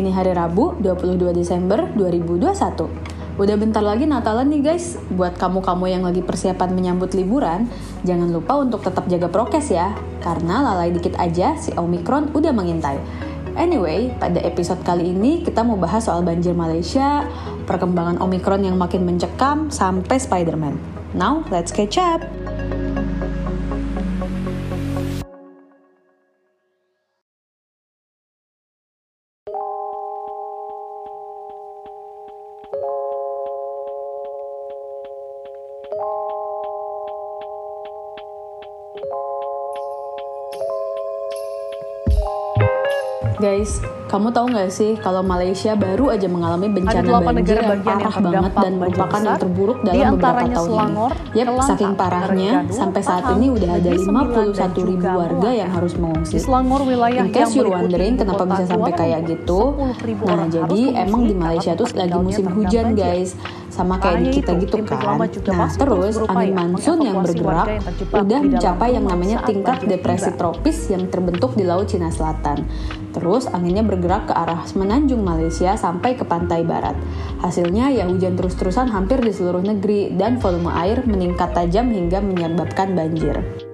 Ini hari Rabu, 22 Desember 2021. Udah bentar lagi Natalan nih guys. Buat kamu-kamu yang lagi persiapan menyambut liburan, jangan lupa untuk tetap jaga prokes ya. Karena lalai dikit aja si Omicron udah mengintai. Anyway, pada episode kali ini kita mau bahas soal banjir Malaysia, perkembangan Omicron yang makin mencekam, sampai Spider-Man. Now, let's catch up! Thank you. Guys, kamu tahu nggak sih kalau Malaysia baru aja mengalami bencana banjir yang parah yang banget dan merupakan yang terburuk dalam beberapa tahun Selangor, ini. Yap, saking parahnya sampai saat ini udah ada 51 ribu warga yang harus mengungsi. Di Selangor wilayah In case you're wondering kenapa bisa sampai kayak gitu, nah jadi emang di Malaysia tuh lagi musim hujan guys sama kayak di kita gitu kan. Nah terus angin monsoon yang bergerak udah mencapai yang namanya tingkat depresi tropis yang terbentuk di Laut Cina Selatan. Terus anginnya bergerak ke arah semenanjung Malaysia sampai ke pantai barat. Hasilnya ya hujan terus-terusan hampir di seluruh negeri dan volume air meningkat tajam hingga menyebabkan banjir.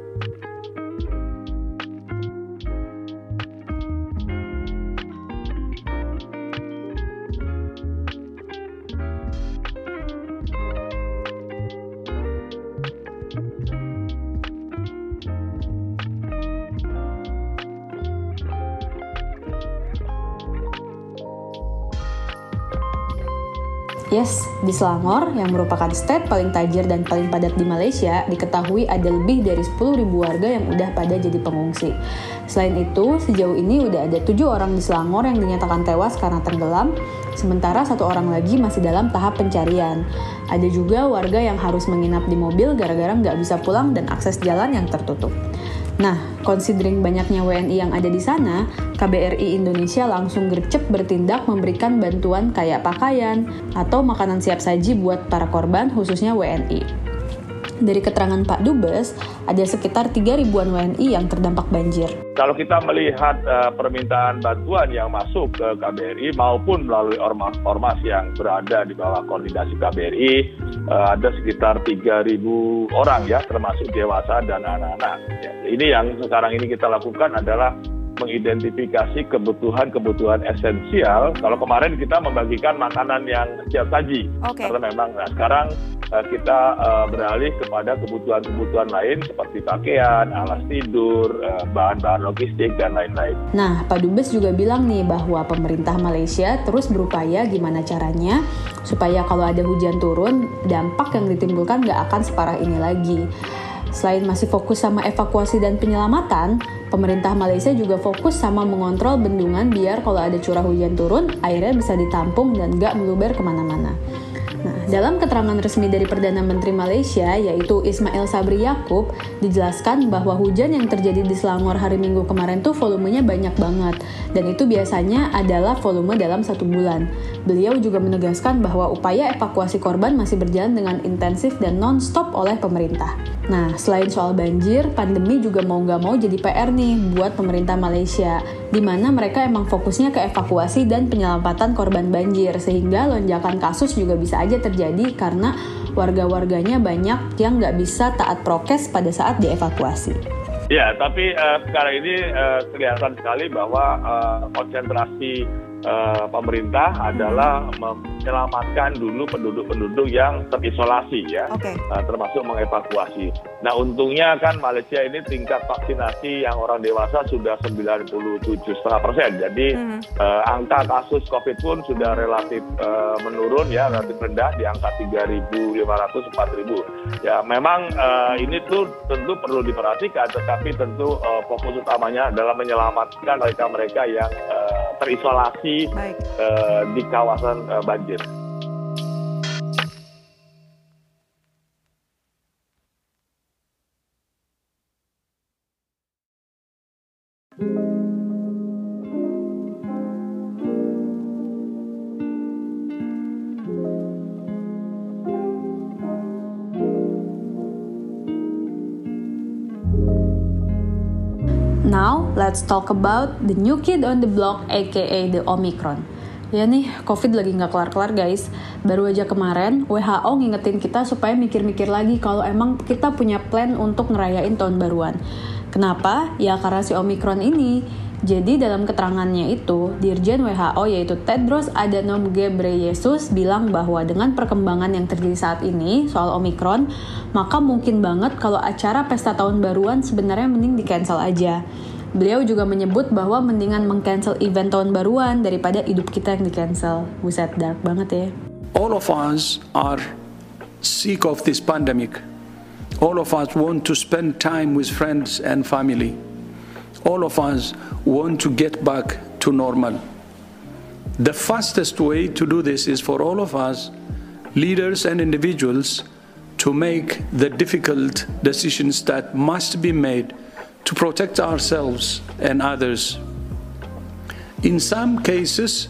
Yes, di Selangor, yang merupakan state paling tajir dan paling padat di Malaysia, diketahui ada lebih dari 10.000 warga yang udah pada jadi pengungsi. Selain itu, sejauh ini udah ada tujuh orang di Selangor yang dinyatakan tewas karena tenggelam, sementara satu orang lagi masih dalam tahap pencarian. Ada juga warga yang harus menginap di mobil gara-gara nggak bisa pulang dan akses jalan yang tertutup. Nah, considering banyaknya WNI yang ada di sana, KBRI Indonesia langsung gercep bertindak memberikan bantuan kayak pakaian atau makanan siap saji buat para korban, khususnya WNI. Dari keterangan Pak Dubes, ada sekitar 3 ribuan WNI yang terdampak banjir. Kalau kita melihat uh, permintaan bantuan yang masuk ke KBRI maupun melalui ormas-ormas yang berada di bawah koordinasi KBRI, uh, ada sekitar 3.000 orang ya, termasuk dewasa dan anak-anak. Ya, ini yang sekarang ini kita lakukan adalah mengidentifikasi kebutuhan-kebutuhan esensial. Kalau kemarin kita membagikan makanan yang siap saji, okay. karena memang nah, sekarang kita uh, beralih kepada kebutuhan-kebutuhan lain seperti pakaian, alas tidur, uh, bahan-bahan logistik dan lain-lain. Nah, Pak Dubes juga bilang nih bahwa pemerintah Malaysia terus berupaya gimana caranya supaya kalau ada hujan turun, dampak yang ditimbulkan nggak akan separah ini lagi. Selain masih fokus sama evakuasi dan penyelamatan, pemerintah Malaysia juga fokus sama mengontrol bendungan biar kalau ada curah hujan turun, airnya bisa ditampung dan nggak meluber ke mana-mana. Dalam keterangan resmi dari Perdana Menteri Malaysia, yaitu Ismail Sabri Yaakob, dijelaskan bahwa hujan yang terjadi di Selangor hari Minggu kemarin tuh volumenya banyak banget, dan itu biasanya adalah volume dalam satu bulan. Beliau juga menegaskan bahwa upaya evakuasi korban masih berjalan dengan intensif dan non-stop oleh pemerintah. Nah, selain soal banjir, pandemi juga mau nggak mau jadi PR nih buat pemerintah Malaysia, di mana mereka emang fokusnya ke evakuasi dan penyelamatan korban banjir, sehingga lonjakan kasus juga bisa aja terjadi karena warga-warganya banyak yang nggak bisa taat prokes pada saat dievakuasi. Ya, tapi uh, sekarang ini uh, kelihatan sekali bahwa uh, konsentrasi uh, pemerintah adalah menyelamatkan dulu penduduk-penduduk yang terisolasi ya, okay. uh, termasuk mengevakuasi. Nah untungnya kan Malaysia ini tingkat vaksinasi yang orang dewasa sudah 97,5 persen, jadi hmm. uh, angka kasus COVID pun sudah relatif uh, menurun ya, relatif rendah di angka 3.500 4.000. Ya memang uh, ini tuh tentu perlu diperhatikan, tetapi tentu uh, fokus utamanya adalah menyelamatkan mereka-mereka yang uh, terisolasi uh, di kawasan uh, banjir. Now, let's talk about the new kid on the block aka the Omicron. Ya nih, COVID lagi nggak kelar-kelar guys. Baru aja kemarin, WHO ngingetin kita supaya mikir-mikir lagi kalau emang kita punya plan untuk ngerayain tahun baruan. Kenapa? Ya karena si Omicron ini. Jadi dalam keterangannya itu, Dirjen WHO yaitu Tedros Adhanom Ghebreyesus bilang bahwa dengan perkembangan yang terjadi saat ini soal Omicron, maka mungkin banget kalau acara pesta tahun baruan sebenarnya mending di cancel aja. Beliau juga menyebut bahwa mendingan mengcancel event tahun baruan daripada hidup kita yang di cancel. Buset, dark banget ya. All of us are sick of this pandemic. All of us want to spend time with friends and family. All of us want to get back to normal. The fastest way to do this is for all of us, leaders and individuals, to make the difficult decisions that must be made to protect ourselves and others. In some cases,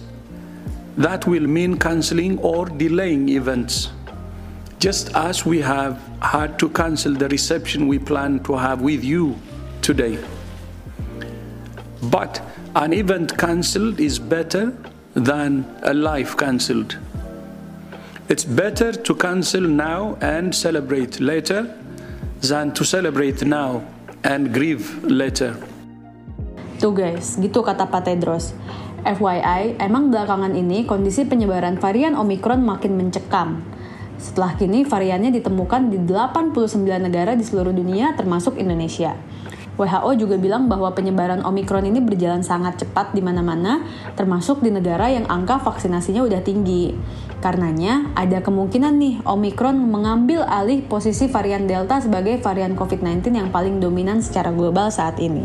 that will mean canceling or delaying events, just as we have had to cancel the reception we plan to have with you today. But an event cancelled is better than a life cancelled. It's better to cancel now and celebrate later than to celebrate now and grieve later. Tuh guys, gitu kata Pak Tedros. FYI, emang belakangan ini kondisi penyebaran varian Omicron makin mencekam. Setelah kini variannya ditemukan di 89 negara di seluruh dunia termasuk Indonesia. WHO juga bilang bahwa penyebaran Omicron ini berjalan sangat cepat di mana-mana, termasuk di negara yang angka vaksinasinya udah tinggi. Karenanya, ada kemungkinan nih Omicron mengambil alih posisi varian Delta sebagai varian COVID-19 yang paling dominan secara global saat ini.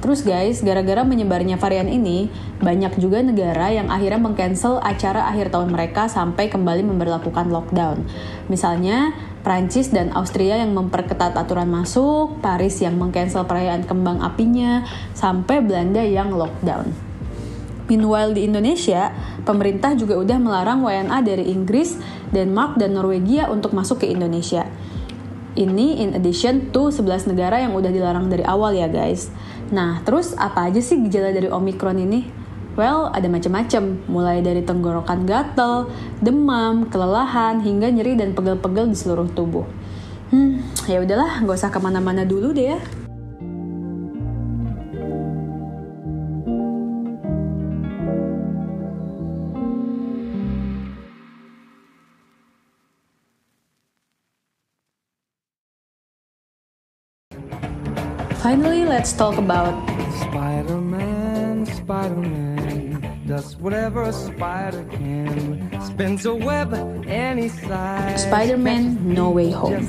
Terus guys, gara-gara menyebarnya varian ini, banyak juga negara yang akhirnya mengcancel acara akhir tahun mereka sampai kembali memperlakukan lockdown. Misalnya, Prancis dan Austria yang memperketat aturan masuk, Paris yang mengcancel perayaan kembang apinya, sampai Belanda yang lockdown. Meanwhile di Indonesia, pemerintah juga udah melarang WNA dari Inggris, Denmark, dan Norwegia untuk masuk ke Indonesia. Ini in addition to 11 negara yang udah dilarang dari awal ya guys. Nah, terus apa aja sih gejala dari Omicron ini? Well, ada macam-macam, mulai dari tenggorokan gatel, demam, kelelahan, hingga nyeri dan pegel-pegel di seluruh tubuh. Hmm, ya udahlah, gak usah ke mana-mana dulu deh ya. Finally, let's talk about Spider-Man, Spider-Man Spider-Man No Way Home.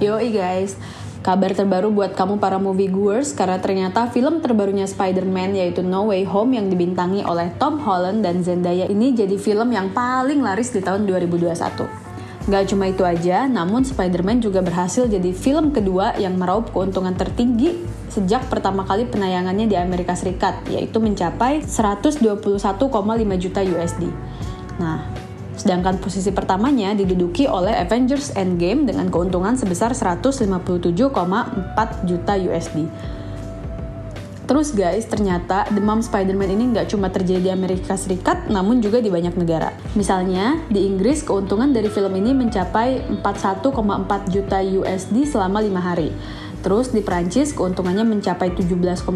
Yoi guys, kabar terbaru buat kamu para movie goers karena ternyata film terbarunya Spider-Man yaitu No Way Home yang dibintangi oleh Tom Holland dan Zendaya ini jadi film yang paling laris di tahun 2021. Gak cuma itu aja, namun Spider-Man juga berhasil jadi film kedua yang meraup keuntungan tertinggi sejak pertama kali penayangannya di Amerika Serikat, yaitu mencapai 121,5 juta USD. Nah, sedangkan posisi pertamanya diduduki oleh Avengers Endgame dengan keuntungan sebesar 157,4 juta USD. Terus guys, ternyata demam Spider-Man ini nggak cuma terjadi di Amerika Serikat, namun juga di banyak negara. Misalnya, di Inggris keuntungan dari film ini mencapai 41,4 juta USD selama lima hari. Terus di Prancis keuntungannya mencapai 17,8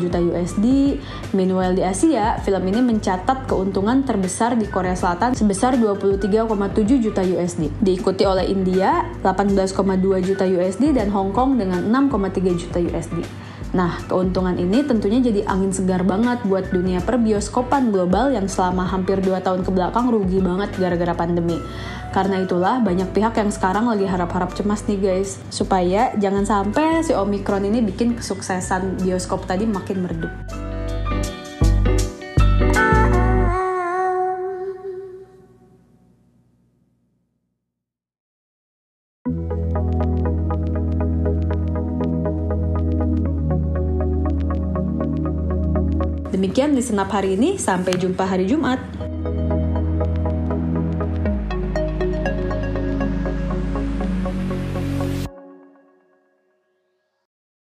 juta USD. Meanwhile di Asia, film ini mencatat keuntungan terbesar di Korea Selatan sebesar 23,7 juta USD. Diikuti oleh India 18,2 juta USD dan Hong Kong dengan 6,3 juta USD. Nah, keuntungan ini tentunya jadi angin segar banget buat dunia perbioskopan global yang selama hampir 2 tahun ke belakang rugi banget gara-gara pandemi. Karena itulah banyak pihak yang sekarang lagi harap-harap cemas nih guys, supaya jangan sampai si Omicron ini bikin kesuksesan bioskop tadi makin meredup. Demikian di senap hari ini, sampai jumpa hari Jumat.